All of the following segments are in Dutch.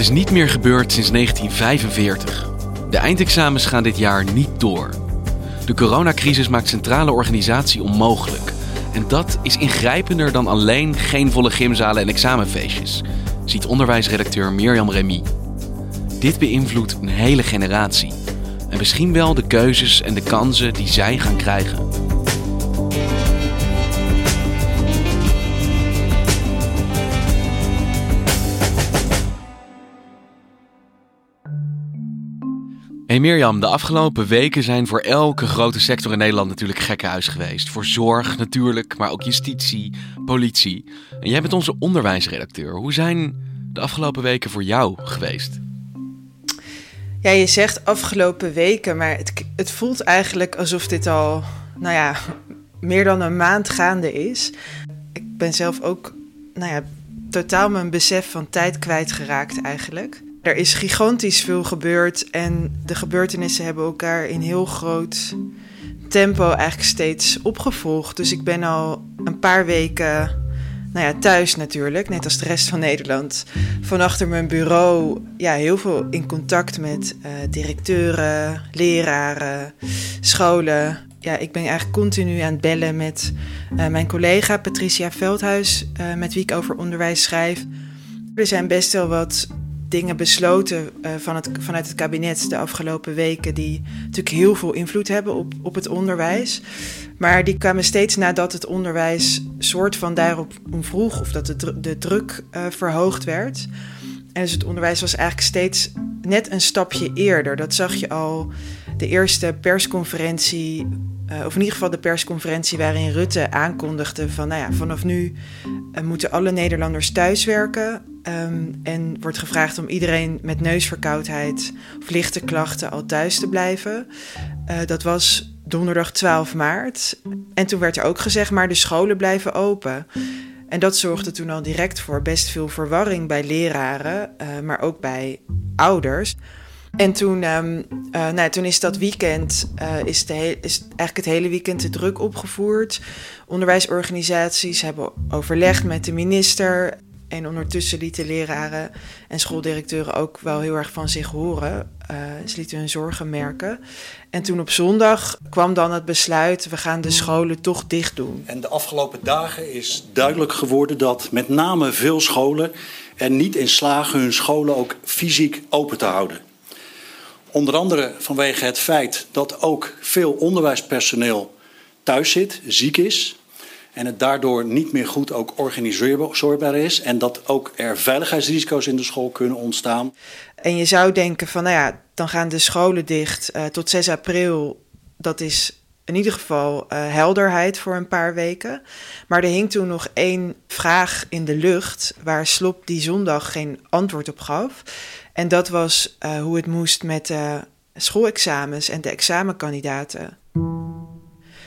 Is niet meer gebeurd sinds 1945. De eindexamens gaan dit jaar niet door. De coronacrisis maakt centrale organisatie onmogelijk. En dat is ingrijpender dan alleen geen volle gymzalen en examenfeestjes, ziet onderwijsredacteur Mirjam Remy. Dit beïnvloedt een hele generatie. En misschien wel de keuzes en de kansen die zij gaan krijgen. Hey Mirjam, de afgelopen weken zijn voor elke grote sector in Nederland natuurlijk gekkenhuis geweest. Voor zorg natuurlijk, maar ook justitie, politie. En jij bent onze onderwijsredacteur. Hoe zijn de afgelopen weken voor jou geweest? Ja, je zegt afgelopen weken, maar het, het voelt eigenlijk alsof dit al, nou ja, meer dan een maand gaande is. Ik ben zelf ook, nou ja, totaal mijn besef van tijd kwijtgeraakt eigenlijk. Er is gigantisch veel gebeurd en de gebeurtenissen hebben elkaar in heel groot tempo eigenlijk steeds opgevolgd. Dus ik ben al een paar weken nou ja, thuis natuurlijk, net als de rest van Nederland. Van achter mijn bureau ja, heel veel in contact met uh, directeuren, leraren, scholen. Ja, ik ben eigenlijk continu aan het bellen met uh, mijn collega Patricia Veldhuis, uh, met wie ik over onderwijs schrijf. Er zijn best wel wat dingen besloten uh, van het, vanuit het kabinet de afgelopen weken, die natuurlijk heel veel invloed hebben op, op het onderwijs. Maar die kwamen steeds nadat het onderwijs soort van daarop vroeg, of dat de, de druk uh, verhoogd werd. En dus het onderwijs was eigenlijk steeds net een stapje eerder. Dat zag je al de eerste persconferentie, uh, of in ieder geval de persconferentie waarin Rutte aankondigde van, nou ja, vanaf nu uh, moeten alle Nederlanders thuiswerken. Um, en wordt gevraagd om iedereen met neusverkoudheid of lichte klachten al thuis te blijven. Uh, dat was donderdag 12 maart. En toen werd er ook gezegd, maar de scholen blijven open. En dat zorgde toen al direct voor best veel verwarring bij leraren, maar ook bij ouders. En toen, um, uh, nou, toen is dat weekend, uh, is, is eigenlijk het hele weekend de druk opgevoerd. Onderwijsorganisaties hebben overlegd met de minister. En ondertussen lieten leraren en schooldirecteuren ook wel heel erg van zich horen. Uh, ze lieten hun zorgen merken. En toen op zondag kwam dan het besluit: we gaan de scholen toch dicht doen. En de afgelopen dagen is duidelijk geworden dat met name veel scholen er niet in slagen hun scholen ook fysiek open te houden. Onder andere vanwege het feit dat ook veel onderwijspersoneel thuis zit, ziek is. En het daardoor niet meer goed ook organiseerbaar is. En dat ook er veiligheidsrisico's in de school kunnen ontstaan. En je zou denken van, nou ja, dan gaan de scholen dicht uh, tot 6 april. Dat is in ieder geval uh, helderheid voor een paar weken. Maar er hing toen nog één vraag in de lucht... waar Slop die zondag geen antwoord op gaf. En dat was uh, hoe het moest met de schoolexamens en de examenkandidaten.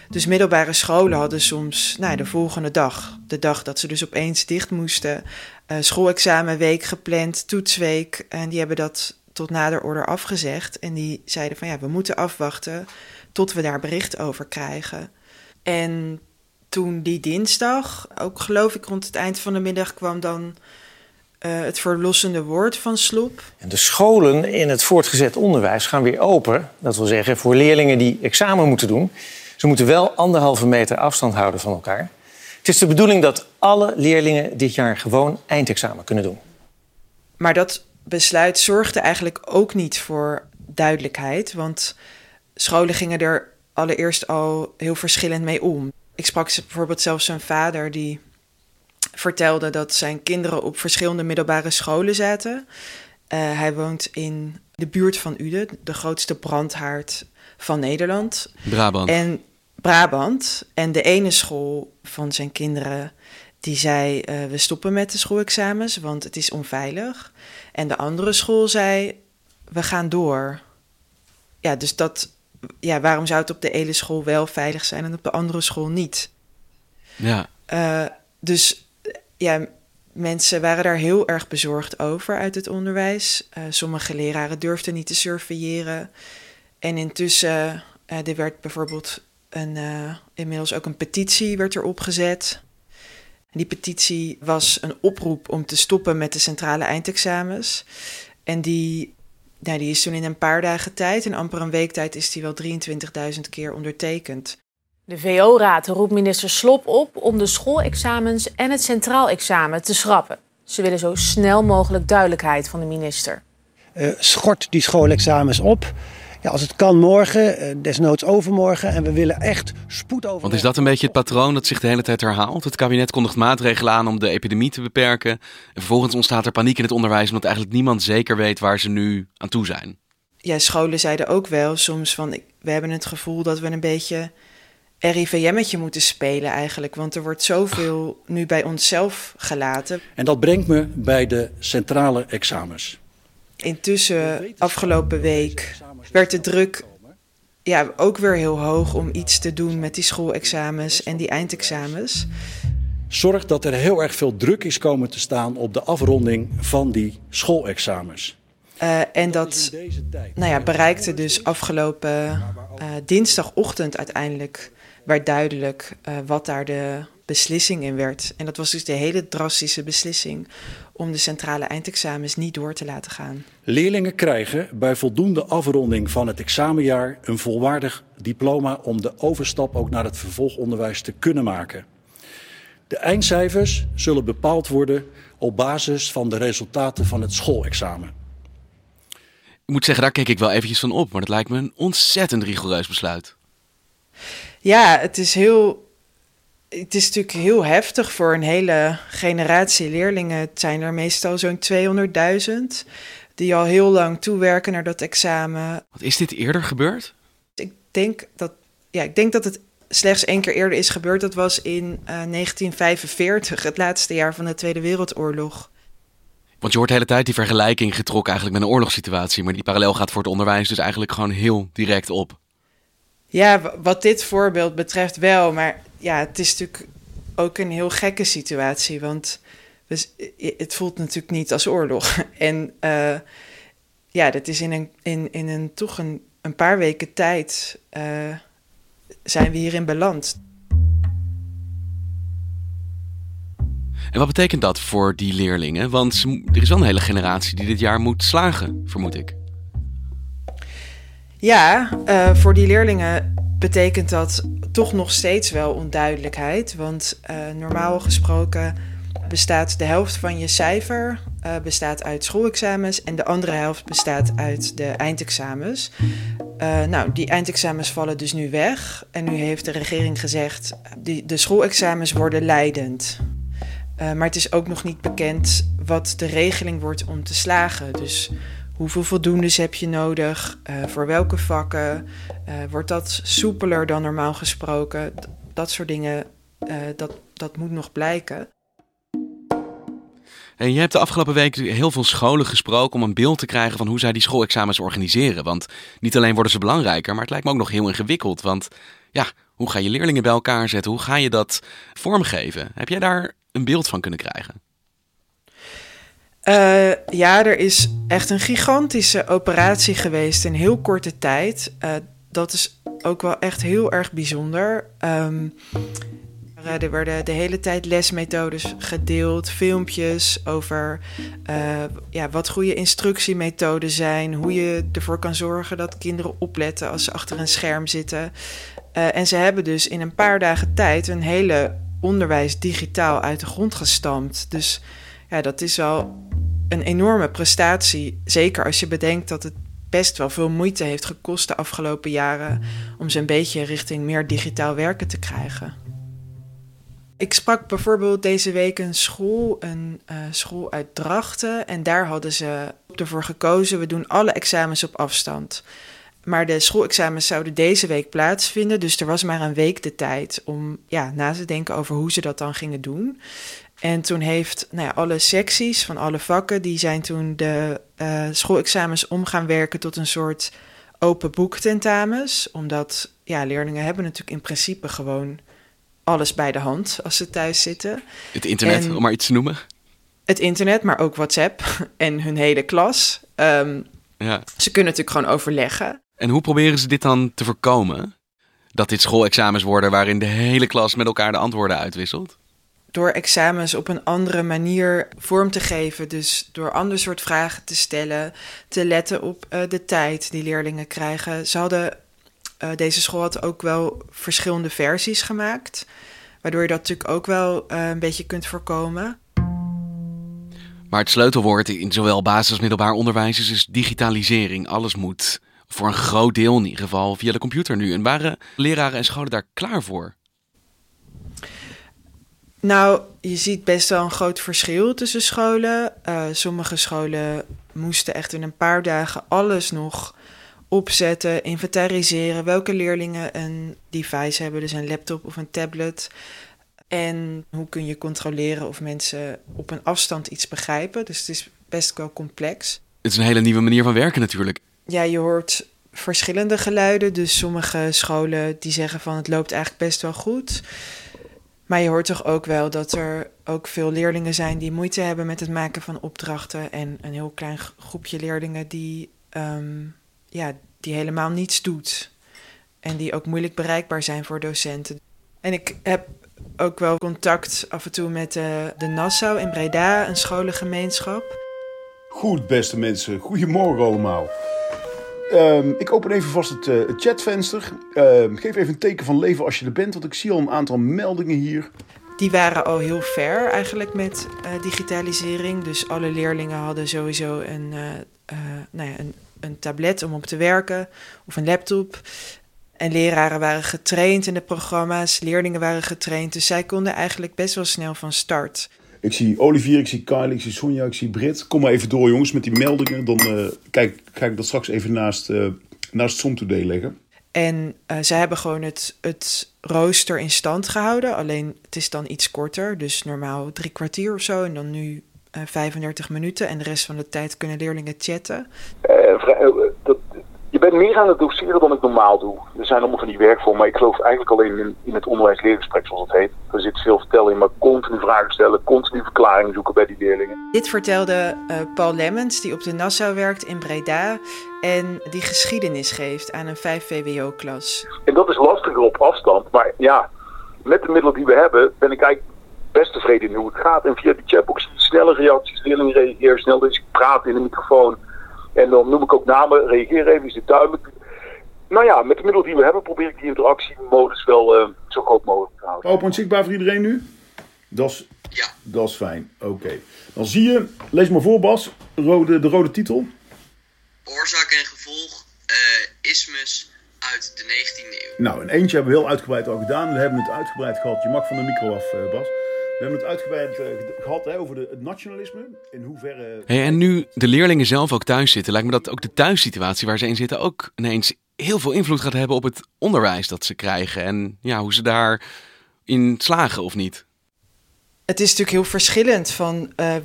Dus middelbare scholen hadden soms nou, de volgende dag, de dag dat ze dus opeens dicht moesten, uh, schoolexamenweek gepland, toetsweek. En die hebben dat tot nader order afgezegd. En die zeiden van ja, we moeten afwachten tot we daar bericht over krijgen. En toen die dinsdag, ook geloof ik rond het eind van de middag, kwam dan uh, het verlossende woord van Sloep. En de scholen in het voortgezet onderwijs gaan weer open. Dat wil zeggen voor leerlingen die examen moeten doen. Ze moeten wel anderhalve meter afstand houden van elkaar. Het is de bedoeling dat alle leerlingen dit jaar gewoon eindexamen kunnen doen. Maar dat besluit zorgde eigenlijk ook niet voor duidelijkheid, want scholen gingen er allereerst al heel verschillend mee om. Ik sprak bijvoorbeeld zelfs zijn vader die vertelde dat zijn kinderen op verschillende middelbare scholen zaten. Uh, hij woont in de buurt van Uden, de grootste brandhaard van Nederland. Brabant. En Brabant. En de ene school van zijn kinderen die zei: uh, we stoppen met de schoolexamens, want het is onveilig. En de andere school zei: we gaan door. Ja, dus dat, ja, waarom zou het op de ene school wel veilig zijn en op de andere school niet? Ja. Uh, dus ja, mensen waren daar heel erg bezorgd over uit het onderwijs. Uh, sommige leraren durfden niet te surveilleren. En intussen, uh, er werd bijvoorbeeld een, inmiddels ook een petitie werd er opgezet. Die petitie was een oproep om te stoppen met de centrale eindexamens. En die, nou, die is toen in een paar dagen tijd, in amper een week tijd, is die wel 23.000 keer ondertekend. De VO-raad roept minister Slop op om de schoolexamens en het centraal examen te schrappen. Ze willen zo snel mogelijk duidelijkheid van de minister. Uh, schort die schoolexamens op. Ja, als het kan morgen, eh, desnoods overmorgen. En we willen echt spoed over. Want is dat een beetje het patroon dat zich de hele tijd herhaalt? Het kabinet kondigt maatregelen aan om de epidemie te beperken. En vervolgens ontstaat er paniek in het onderwijs omdat eigenlijk niemand zeker weet waar ze nu aan toe zijn. Ja, scholen zeiden ook wel soms van we hebben het gevoel dat we een beetje RIVM'tje moeten spelen eigenlijk. Want er wordt zoveel nu bij onszelf gelaten. En dat brengt me bij de centrale examens. Intussen, afgelopen week, werd de druk ja, ook weer heel hoog om iets te doen met die schoolexamens en die eindexamens. Zorg dat er heel erg veel druk is komen te staan op de afronding van die schoolexamens. Uh, en dat nou ja, bereikte dus afgelopen uh, dinsdagochtend uiteindelijk werd duidelijk uh, wat daar de beslissing in werd. En dat was dus de hele drastische beslissing om de centrale eindexamens niet door te laten gaan. Leerlingen krijgen bij voldoende afronding van het examenjaar een volwaardig diploma om de overstap ook naar het vervolgonderwijs te kunnen maken. De eindcijfers zullen bepaald worden op basis van de resultaten van het schoolexamen. Ik moet zeggen, daar keek ik wel eventjes van op, maar dat lijkt me een ontzettend rigoureus besluit. Ja, het is heel het is natuurlijk heel heftig voor een hele generatie leerlingen. Het zijn er meestal zo'n 200.000 die al heel lang toewerken naar dat examen. Wat is dit eerder gebeurd? Ik denk dat, ja, ik denk dat het slechts één keer eerder is gebeurd. Dat was in uh, eh, 1945, het laatste jaar van de Tweede Wereldoorlog. Want je hoort de hele tijd die vergelijking getrokken eigenlijk met een oorlogssituatie. Maar die parallel gaat voor het onderwijs dus eigenlijk gewoon heel direct op. Ja, wat dit voorbeeld betreft wel. Maar ja, het is natuurlijk ook een heel gekke situatie. Want het voelt natuurlijk niet als oorlog. En uh, ja, dat is in een, in, in een toch een, een paar weken tijd uh, zijn we hierin beland. En wat betekent dat voor die leerlingen? Want er is wel een hele generatie die dit jaar moet slagen, vermoed ik. Ja, uh, voor die leerlingen betekent dat toch nog steeds wel onduidelijkheid. Want uh, normaal gesproken bestaat de helft van je cijfer uh, bestaat uit schoolexamens en de andere helft bestaat uit de eindexamens. Uh, nou, die eindexamens vallen dus nu weg. En nu heeft de regering gezegd, die, de schoolexamens worden leidend. maar het is ook nog niet bekend wat de regeling wordt om te slagen. Dus Hoeveel voldoendes heb je nodig? Uh, voor welke vakken? Uh, wordt dat soepeler dan normaal gesproken? dat soort dingen, uh, dat, dat moet nog blijken. En je hebt de afgelopen week heel veel scholen gesproken om een beeld te krijgen van hoe zij die schoolexamens organiseren. Want niet alleen worden ze belangrijker, maar het lijkt me ook nog heel ingewikkeld. Want ja, hoe ga je leerlingen bij elkaar zetten? Hoe ga je dat vormgeven? Heb jij daar een beeld van kunnen krijgen? Uh, ja, er is echt een gigantische operatie geweest in heel korte tijd. Uh, dat is ook wel echt heel erg bijzonder. Um, er werden de hele tijd lesmethodes gedeeld, filmpjes over uh, ja, wat goede instructiemethoden zijn, hoe je ervoor kan zorgen dat kinderen opletten als ze achter een scherm zitten. En ze hebben dus in een paar dagen tijd een hele onderwijs digitaal uit de grond gestampt. Dus ja, dat is wel een enorme prestatie. Zeker als je bedenkt dat het best wel veel moeite heeft gekost de afgelopen jaren om ze een beetje richting meer digitaal werken te krijgen. Ik sprak bijvoorbeeld deze week een school, een uh, school uit Drachten. En daar hadden ze ervoor gekozen: we doen alle examens op afstand. Maar de schoolexamens zouden deze week plaatsvinden. Dus er was maar een week de tijd om ja, na te denken over hoe ze dat dan gingen doen. En toen heeft nou ja, alle secties van alle vakken, die zijn toen de uh, schoolexamens om gaan werken tot een soort open boek tentamens. Omdat ja, leerlingen hebben natuurlijk in principe gewoon alles bij de hand als ze thuis zitten. Het internet, om maar iets te noemen. Het internet, maar ook WhatsApp en hun hele klas. Ehm, ja. Ze kunnen natuurlijk gewoon overleggen. En hoe proberen ze dit dan te voorkomen? Dat dit schoolexamens worden waarin de hele klas met elkaar de antwoorden uitwisselt? Door examens op een andere manier vorm te geven. Dus door ander soort vragen te stellen, te letten op uh, de tijd die leerlingen krijgen. Ze hadden, uh, deze school had ook wel verschillende versies gemaakt. Waardoor je dat natuurlijk ook wel uh, een beetje kunt voorkomen. Maar het sleutelwoord in zowel basis- als middelbaar onderwijs is dus digitalisering. Alles moet voor een groot deel in ieder geval via de computer nu. En waren leraren en scholen daar klaar voor? Nou, je ziet best wel een groot verschil tussen scholen. Uh, sommige scholen moesten echt in een paar dagen alles nog opzetten, inventariseren. Welke leerlingen een device hebben, dus een laptop of een tablet. En hoe kun je controleren of mensen op een afstand iets begrijpen. Dus het is best wel complex. Het is een hele nieuwe manier van werken natuurlijk. Ja, je hoort verschillende geluiden. Dus sommige scholen die zeggen van het loopt eigenlijk best wel goed. Maar je hoort toch ook wel dat er ook veel leerlingen zijn die moeite hebben met het maken van opdrachten. En een heel klein groepje leerlingen die, um, ja, die helemaal niets doet. En die ook moeilijk bereikbaar zijn voor docenten. En ik heb ook wel contact af en toe met de, de Nassau in Breda, een scholengemeenschap. Goed, beste mensen. Goedemorgen allemaal. Um, ik open even vast het, het chatvenster. Uh, geef even een teken van leven als je er bent, want ik zie al een aantal meldingen hier. Die waren al heel ver eigenlijk met uh, digitalisering. Dus alle leerlingen hadden sowieso een, uh, nou ja, een, een tablet om op te werken of een laptop. En leraren waren getraind in de programma's, leerlingen waren getraind. Dus zij konden eigenlijk best wel snel van start. Ik zie Olivier, ik zie Kylie, ik zie Sonja, ik zie Brit. Kom maar even door jongens met die meldingen. Dan uh, kijk, ga ik dat straks even naast, uh, naast Som Today leggen. En uh, zij hebben gewoon het, het rooster in stand gehouden. Alleen het is dan iets korter. Dus normaal drie kwartier of zo. En dan nu 35 minuten. En de rest van de tijd kunnen leerlingen chatten. dat, je bent meer aan het doseren dan ik normaal doe. Er zijn allemaal van die werkvormen, maar ik geloof eigenlijk alleen in, in het onderwijs-leergesprek, zoals het heet. Er zit veel vertellen in, maar continu vragen stellen, continu verklaringen zoeken bij die leerlingen. Dit vertelde uh, Paul Lemmens, die op de Nassau werkt in Breda en die geschiedenis geeft aan een 5 VWO-klas. En dat is lastiger op afstand, maar ja, met de middelen die we hebben, ben ik eigenlijk best tevreden in hoe het gaat. En via de chatbox snelle reacties, leerlingen reageren snel, dus ik praat in de microfoon. En dan noem ik ook namen, reageer even, is dit duidelijk? Nou ja, met de middelen die we hebben probeer ik die interactiemodus wel uh, zo groot mogelijk te houden. Open en zichtbaar voor iedereen nu? Dat is, ja. dat is fijn, oké. Okay. Dan zie je, lees maar voor Bas, rode, de rode titel. Oorzaak en gevolg, uh, ismus uit de 19e eeuw. Nou, een eentje hebben we heel uitgebreid al gedaan. We hebben het uitgebreid gehad. Je mag van de micro af, uh, Bas. We hebben het uitgebreid uh, gehad hè, over de, het nationalisme. In hoeverre. Hey, en nu de leerlingen zelf ook thuis zitten, lijkt me dat ook de thuissituatie waar ze in zitten ook ineens heel veel invloed gaat hebben op het onderwijs dat ze krijgen. En ja, hoe ze daarin slagen of niet. Het is natuurlijk heel verschillend van uh,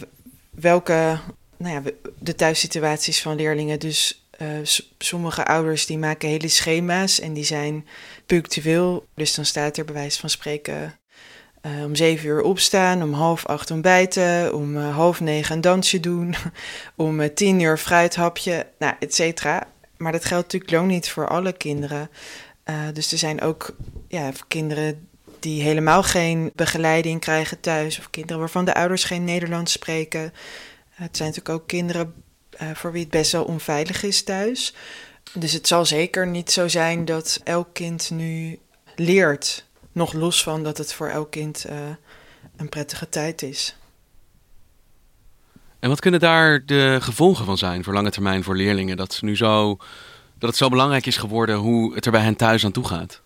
welke nou ja, de thuissituaties van leerlingen. Dus uh, sommige ouders die maken hele schema's en die zijn punctueel. Dus dan staat er bij wijze van spreken uh, om zeven uur opstaan, om half acht ontbijten, om uh, half negen een dansje doen, om uh, tien uur fruithapje, nou, et cetera. Maar dat geldt natuurlijk lang niet voor alle kinderen. dus er zijn ook ja, kinderen die helemaal geen begeleiding krijgen thuis, of kinderen waarvan de ouders geen Nederlands spreken. het zijn natuurlijk ook kinderen voor wie het best wel onveilig is thuis. Dus het zal zeker niet zo zijn dat elk kind nu leert nog los van dat het voor elk kind uh, een prettige tijd is. En wat kunnen daar de gevolgen van zijn voor lange termijn voor leerlingen? Dat, nu zo, dat het zo belangrijk is geworden hoe het er bij hen thuis aan toe gaat?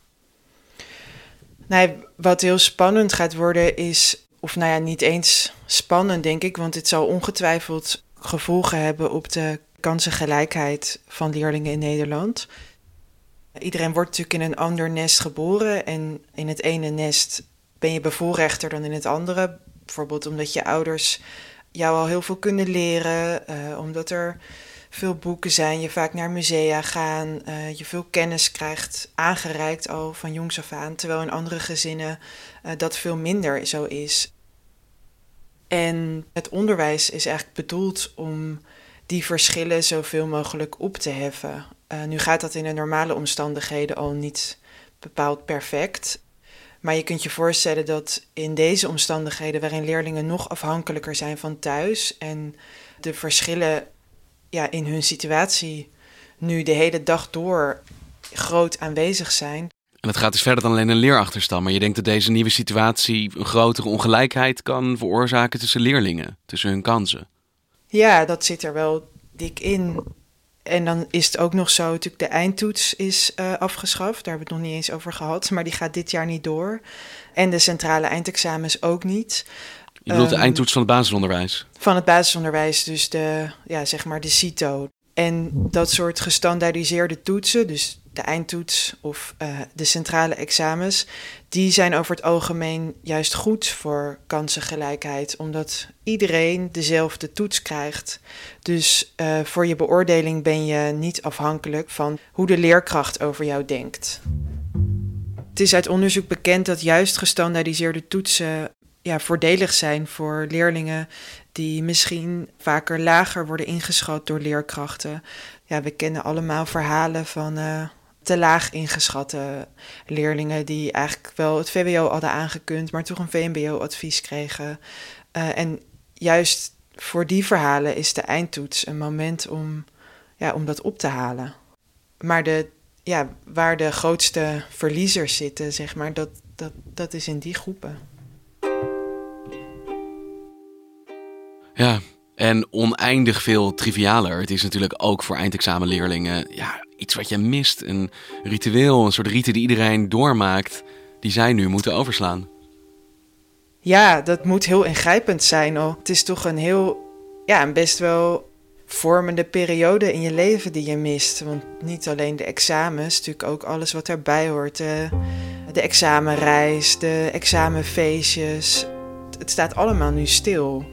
Nou, wat heel spannend gaat worden is, of nou ja, niet eens spannend denk ik, want het zal ongetwijfeld gevolgen hebben op de kansengelijkheid van leerlingen in Nederland. Iedereen wordt natuurlijk in een ander nest geboren. En in het ene nest ben je bevoorrechter dan in het andere. Bijvoorbeeld omdat je ouders jou al heel veel kunnen leren, uh, omdat er veel boeken zijn, je vaak naar musea gaan, uh, je veel kennis krijgt aangereikt al van jongs af aan, terwijl in andere gezinnen uh, dat veel minder zo is. En het onderwijs is eigenlijk bedoeld om die verschillen zoveel mogelijk op te heffen. Uh, nu gaat dat in de normale omstandigheden al niet bepaald perfect. Maar je kunt je voorstellen dat in deze omstandigheden, waarin leerlingen nog afhankelijker zijn van thuis en de verschillen ja, in hun situatie nu de hele dag door groot aanwezig zijn. En het gaat dus verder dan alleen een leerachterstand. Maar je denkt dat deze nieuwe situatie een grotere ongelijkheid kan veroorzaken tussen leerlingen, tussen hun kansen. Ja, dat zit er wel dik in. En dan is het ook nog zo, natuurlijk de eindtoets is uh, afgeschaft. Daar hebben we het nog niet eens over gehad. Maar die gaat dit jaar niet door. En de centrale eindexamens ook niet. Je bedoelt um, de eindtoets van het basisonderwijs? Van het basisonderwijs, dus de, ja, zeg maar de CITO. En dat soort gestandaardiseerde toetsen, dus de eindtoets of uh, de centrale examens, die zijn over het algemeen juist goed voor kansengelijkheid, omdat iedereen dezelfde toets krijgt. Dus uh, voor je beoordeling ben je niet afhankelijk van hoe de leerkracht over jou denkt. Het is uit onderzoek bekend dat juist gestandaardiseerde toetsen ja, voordelig zijn voor leerlingen die misschien vaker lager worden ingeschat door leerkrachten. Ja, we kennen allemaal verhalen van uh, te laag ingeschatte leerlingen die eigenlijk wel het VWO hadden aangekund, maar toch een VMBO-advies kregen. Uh, en juist voor die verhalen is de eindtoets een moment om, ja, om dat op te halen. Maar de, ja, waar de grootste verliezers zitten, zeg maar, dat, dat, dat is in die groepen. Ja, en oneindig veel trivialer. Het is natuurlijk ook voor eindexamenleerlingen ja, iets wat je mist. Een ritueel, een soort rite die iedereen doormaakt, die zij nu moeten overslaan. Ja, dat moet heel ingrijpend zijn. Al. Het is toch een heel, ja, een best wel vormende periode in je leven die je mist. Want niet alleen de examens, natuurlijk ook alles wat erbij hoort. De, de examenreis, de examenfeestjes. Het staat allemaal nu stil.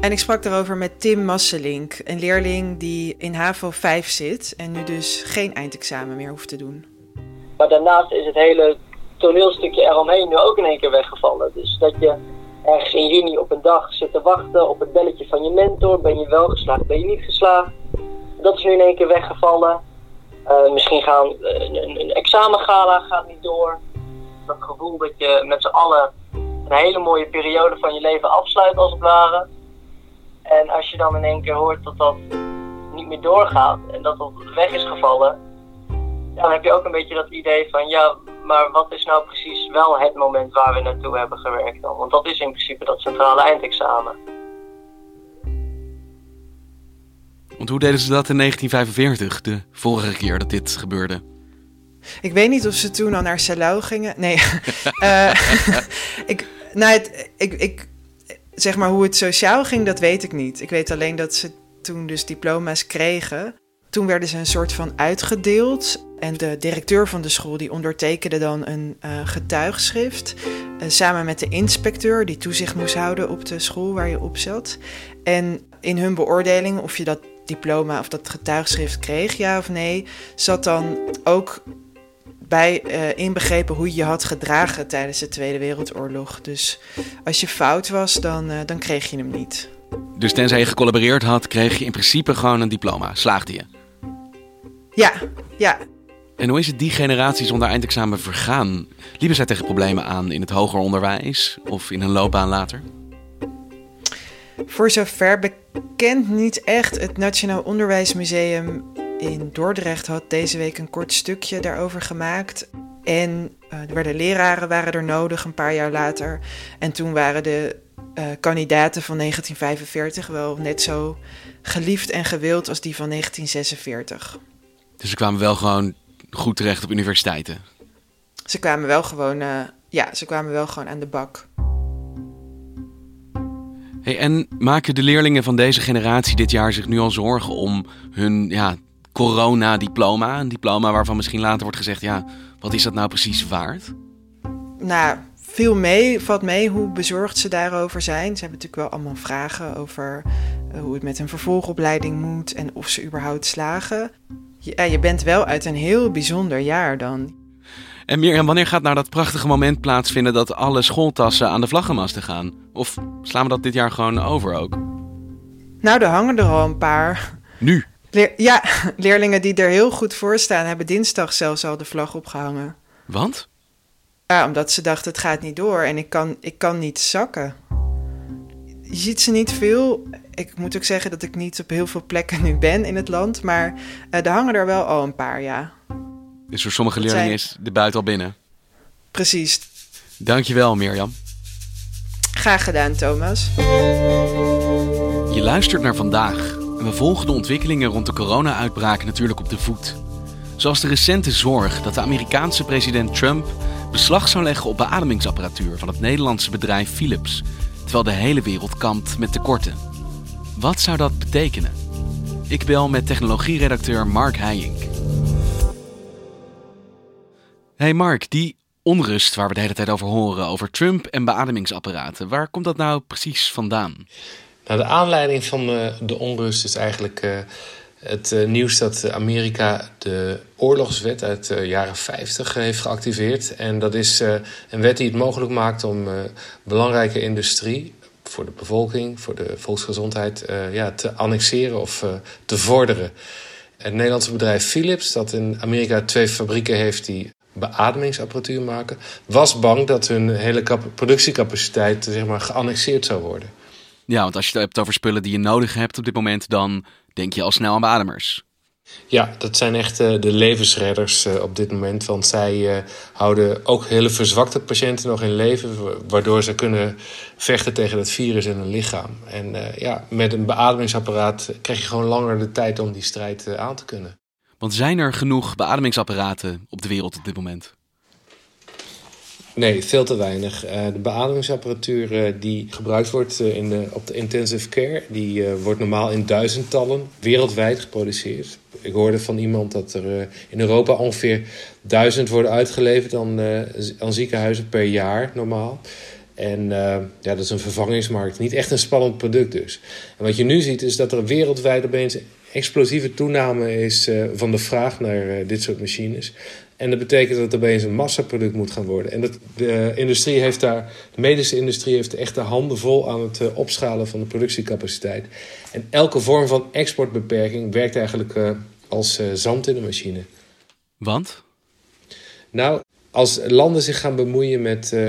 En ik sprak daarover met Tim Masselink, een leerling die in HAVO 5 zit en nu dus geen eindexamen meer hoeft te doen. Maar daarnaast is het hele toneelstukje eromheen nu ook in één keer weggevallen. Dus dat je ergens in juni op een dag zit te wachten op het belletje van je mentor. Ben je wel geslaagd, ben je niet geslaagd? Dat is nu in één keer weggevallen. Uh, misschien gaan een, een, een examengala gaat niet door. Dat gevoel dat je met z'n allen een hele mooie periode van je leven afsluit als het ware. En als je dan in één keer hoort dat dat niet meer doorgaat en dat dat weg is gevallen, dan heb je ook een beetje dat idee van ja, maar wat is nou precies wel het moment waar we naartoe hebben gewerkt dan? Want dat is in principe dat centrale eindexamen. Want hoe deden ze dat in 1945, de vorige keer dat dit gebeurde? Ik weet niet of ze toen al naar Salau gingen. Nee. uh, ik, nou, het, ik, ik zeg maar hoe het sociaal ging, dat weet ik niet. Ik weet alleen dat ze toen dus diploma's kregen. Toen werden ze een soort van uitgedeeld. En de directeur van de school die ondertekende dan een uh, getuigschrift. Uh, samen met de inspecteur die toezicht moest houden op de school waar je op zat. En in hun beoordeling of je dat diploma of dat getuigschrift kreeg, ja of nee, zat dan ook bij uh, inbegrepen hoe je je had gedragen tijdens de Tweede Wereldoorlog. Dus als je fout was, dan, uh, dan kreeg je hem niet. Dus tenzij je gecollaboreerd had, kreeg je in principe gewoon een diploma. Slaagde je? Ja, ja. En hoe is het die generatie zonder eindexamen vergaan? Liepen zij tegen problemen aan in het hoger onderwijs of in hun loopbaan later? Voor zover bekend niet echt. Het Nationaal Onderwijsmuseum in Dordrecht had deze week een kort stukje daarover gemaakt. En uh, er werden leraren waren er nodig een paar jaar later. En toen waren de uh, kandidaten van 1945 wel net zo geliefd en gewild als die van 1946. Dus ze kwamen wel gewoon goed terecht op universiteiten? Ze kwamen wel gewoon, uh, ja, ze kwamen wel gewoon aan de bak. Hey, en maken de leerlingen van deze generatie dit jaar zich nu al zorgen om hun ja, corona-diploma. Een diploma waarvan misschien later wordt gezegd: ja, wat is dat nou precies waard? Nou, veel mee, valt mee hoe bezorgd ze daarover zijn. Ze hebben natuurlijk wel allemaal vragen over eh, hoe het met een vervolgopleiding moet en of ze überhaupt slagen. Ja, je bent wel uit een heel bijzonder jaar dan. En Mirjam, wanneer gaat nou dat prachtige moment plaatsvinden dat alle schooltassen aan de vlaggenmasten gaan? Of slaan we dat dit jaar gewoon over ook? Nou, er hangen er al een paar. Nu? Leer- ja, leerlingen die er heel goed voor staan, hebben dinsdag zelfs al de vlag opgehangen. Want? Ja, omdat ze dachten het gaat niet door en ik kan, ik kan niet zakken. Je ziet ze niet veel. Ik moet ook zeggen dat ik niet op heel veel plekken nu ben in het land, maar eh, er hangen er wel al een paar, ja. Dus voor sommige leerlingen zijn- is de buiten al binnen. Precies. Dankjewel, Mirjam. Graag gedaan, Thomas. Je luistert naar vandaag we volgen de ontwikkelingen rond de corona-uitbraak natuurlijk op de voet. Zoals de recente zorg dat de Amerikaanse president Trump beslag zou leggen op beademingsapparatuur van het Nederlandse bedrijf Philips, terwijl de hele wereld kampt met tekorten. Wat zou dat betekenen? Ik bel met technologieredacteur Mark Heijink. Hey Mark, die onrust waar we de hele tijd over horen, over Trump en beademingsapparaten, waar komt dat nou precies vandaan? Nou, de aanleiding van eh, de onrust is eigenlijk eh, het eh, nieuws dat Amerika de oorlogswet uit de jaren 50 heeft geactiveerd. En dat is een wet die het mogelijk maakt om belangrijke industrie voor de bevolking, voor de volksgezondheid, ja, te annexeren of te vorderen. Het Nederlandse bedrijf Philips, dat in Amerika twee fabrieken heeft die beademingsapparatuur maken, was bang dat hun hele productiecapaciteit zeg maar, geannexeerd zou worden. Ja, want als je het hebt over spullen die je nodig hebt op dit moment, dan denk je al snel aan beademers. Ja, dat zijn echt eh, de levensredders eh, op dit moment. Want zij eh, houden ook hele verzwakte patiënten nog in leven. wa- Waardoor ze kunnen vechten tegen het virus in hun lichaam. En ja, met een beademingsapparaat krijg je gewoon langer de tijd om die strijd aan te kunnen. Want zijn er genoeg beademingsapparaten op de wereld op dit moment? Nee, veel te weinig. Eh, de beademingsapparatuur eh, die gebruikt wordt eh, in de, op de intensive care, die wordt normaal in duizendtallen wereldwijd geproduceerd. Ik hoorde van iemand dat er in Europa ongeveer duizend worden uitgeleverd aan, aan ziekenhuizen per jaar normaal. En ja, dat is een vervangingsmarkt. Niet echt een spannend product dus. En wat je nu ziet is dat er wereldwijd opeens een explosieve toename is van de vraag naar dit soort machines. En dat betekent dat het opeens een massaproduct moet gaan worden. En dat, de industrie heeft daar, de medische industrie heeft echt de handen vol aan het eh, opschalen van de productiecapaciteit. En elke vorm van exportbeperking werkt eigenlijk eh, als eh, zand in de machine. Want? Nou, als landen zich gaan bemoeien met eh,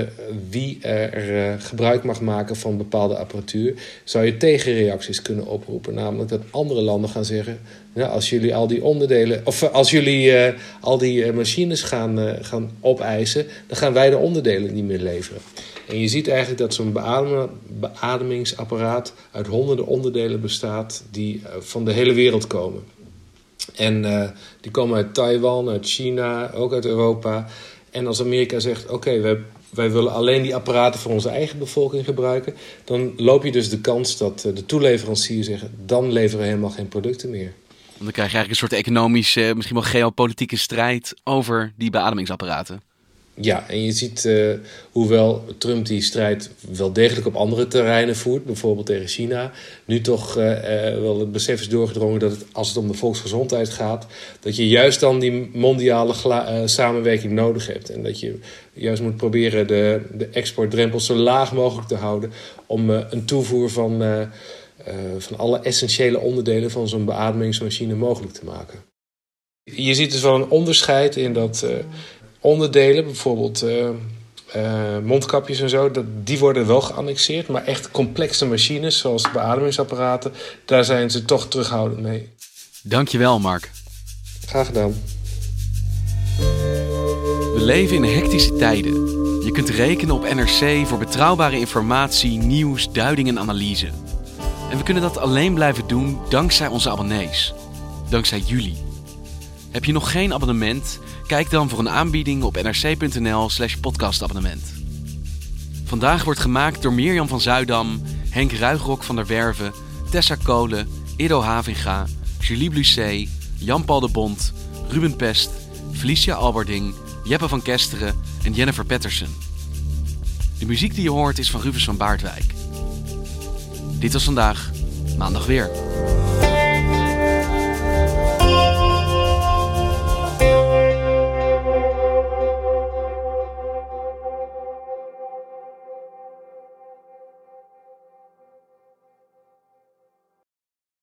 wie er eh, gebruik mag maken van bepaalde apparatuur, zou je tegenreacties kunnen oproepen. Namelijk dat andere landen gaan zeggen: nou, als jullie al die onderdelen, of eh, als jullie al die machines gaan, gaan opeisen, dan gaan wij de onderdelen niet meer leveren. En je ziet eigenlijk dat zo'n beadem- beademingsapparaat uit honderden onderdelen bestaat die van de hele wereld komen. En die komen uit Taiwan, uit China, ook uit Europa. En als Amerika zegt: Oké, wij, wij willen alleen die apparaten voor onze eigen bevolking gebruiken, dan loop je dus de kans dat eh, de toeleveranciers zeggen: dan leveren we helemaal geen producten meer. Dan krijg je eigenlijk een soort economische, misschien wel geopolitieke strijd over die beademingsapparaten. Ja, en je ziet eh, hoewel Trump die strijd wel degelijk op andere terreinen voert, bijvoorbeeld tegen China, nu toch eh, eh, wel het besef is doorgedrongen dat als het om de volksgezondheid gaat, dat je juist dan die mondiale samenwerking nodig hebt. En dat je juist moet proberen de, de exportdrempels zo laag mogelijk te houden om een toevoer van, van alle essentiële onderdelen van zo'n beademingsmachine mogelijk te maken. Je ziet dus wel een onderscheid in dat onderdelen, bijvoorbeeld eh, eh, mondkapjes en zo, dat, die worden wel geannexeerd. Maar echt complexe machines, zoals beademingsapparaten, daar zijn ze toch terughoudend mee. Dankjewel, Mark. Graag gedaan. We leven in hectische tijden. Je kunt rekenen op NRC voor betrouwbare informatie, nieuws, duiding en analyse. En we kunnen dat alleen blijven doen dankzij onze abonnees. Dankzij jullie. Heb je nog geen abonnement? Kijk dan voor een aanbieding op nrc.nl/slash podcastabonnement. Vandaag wordt gemaakt door Mirjam van Zuidam, Henk Ruigrok van der Werven, Tessa Kolen, Ido Havinga, Julie Blusset, Jan-Paul de Bond, Ruben Pest, Felicia Alberding, Jeppe van Kesteren en Jennifer Patterson. De muziek die je hoort is van Rufus van Baardwijk. Dit was vandaag, maandag weer.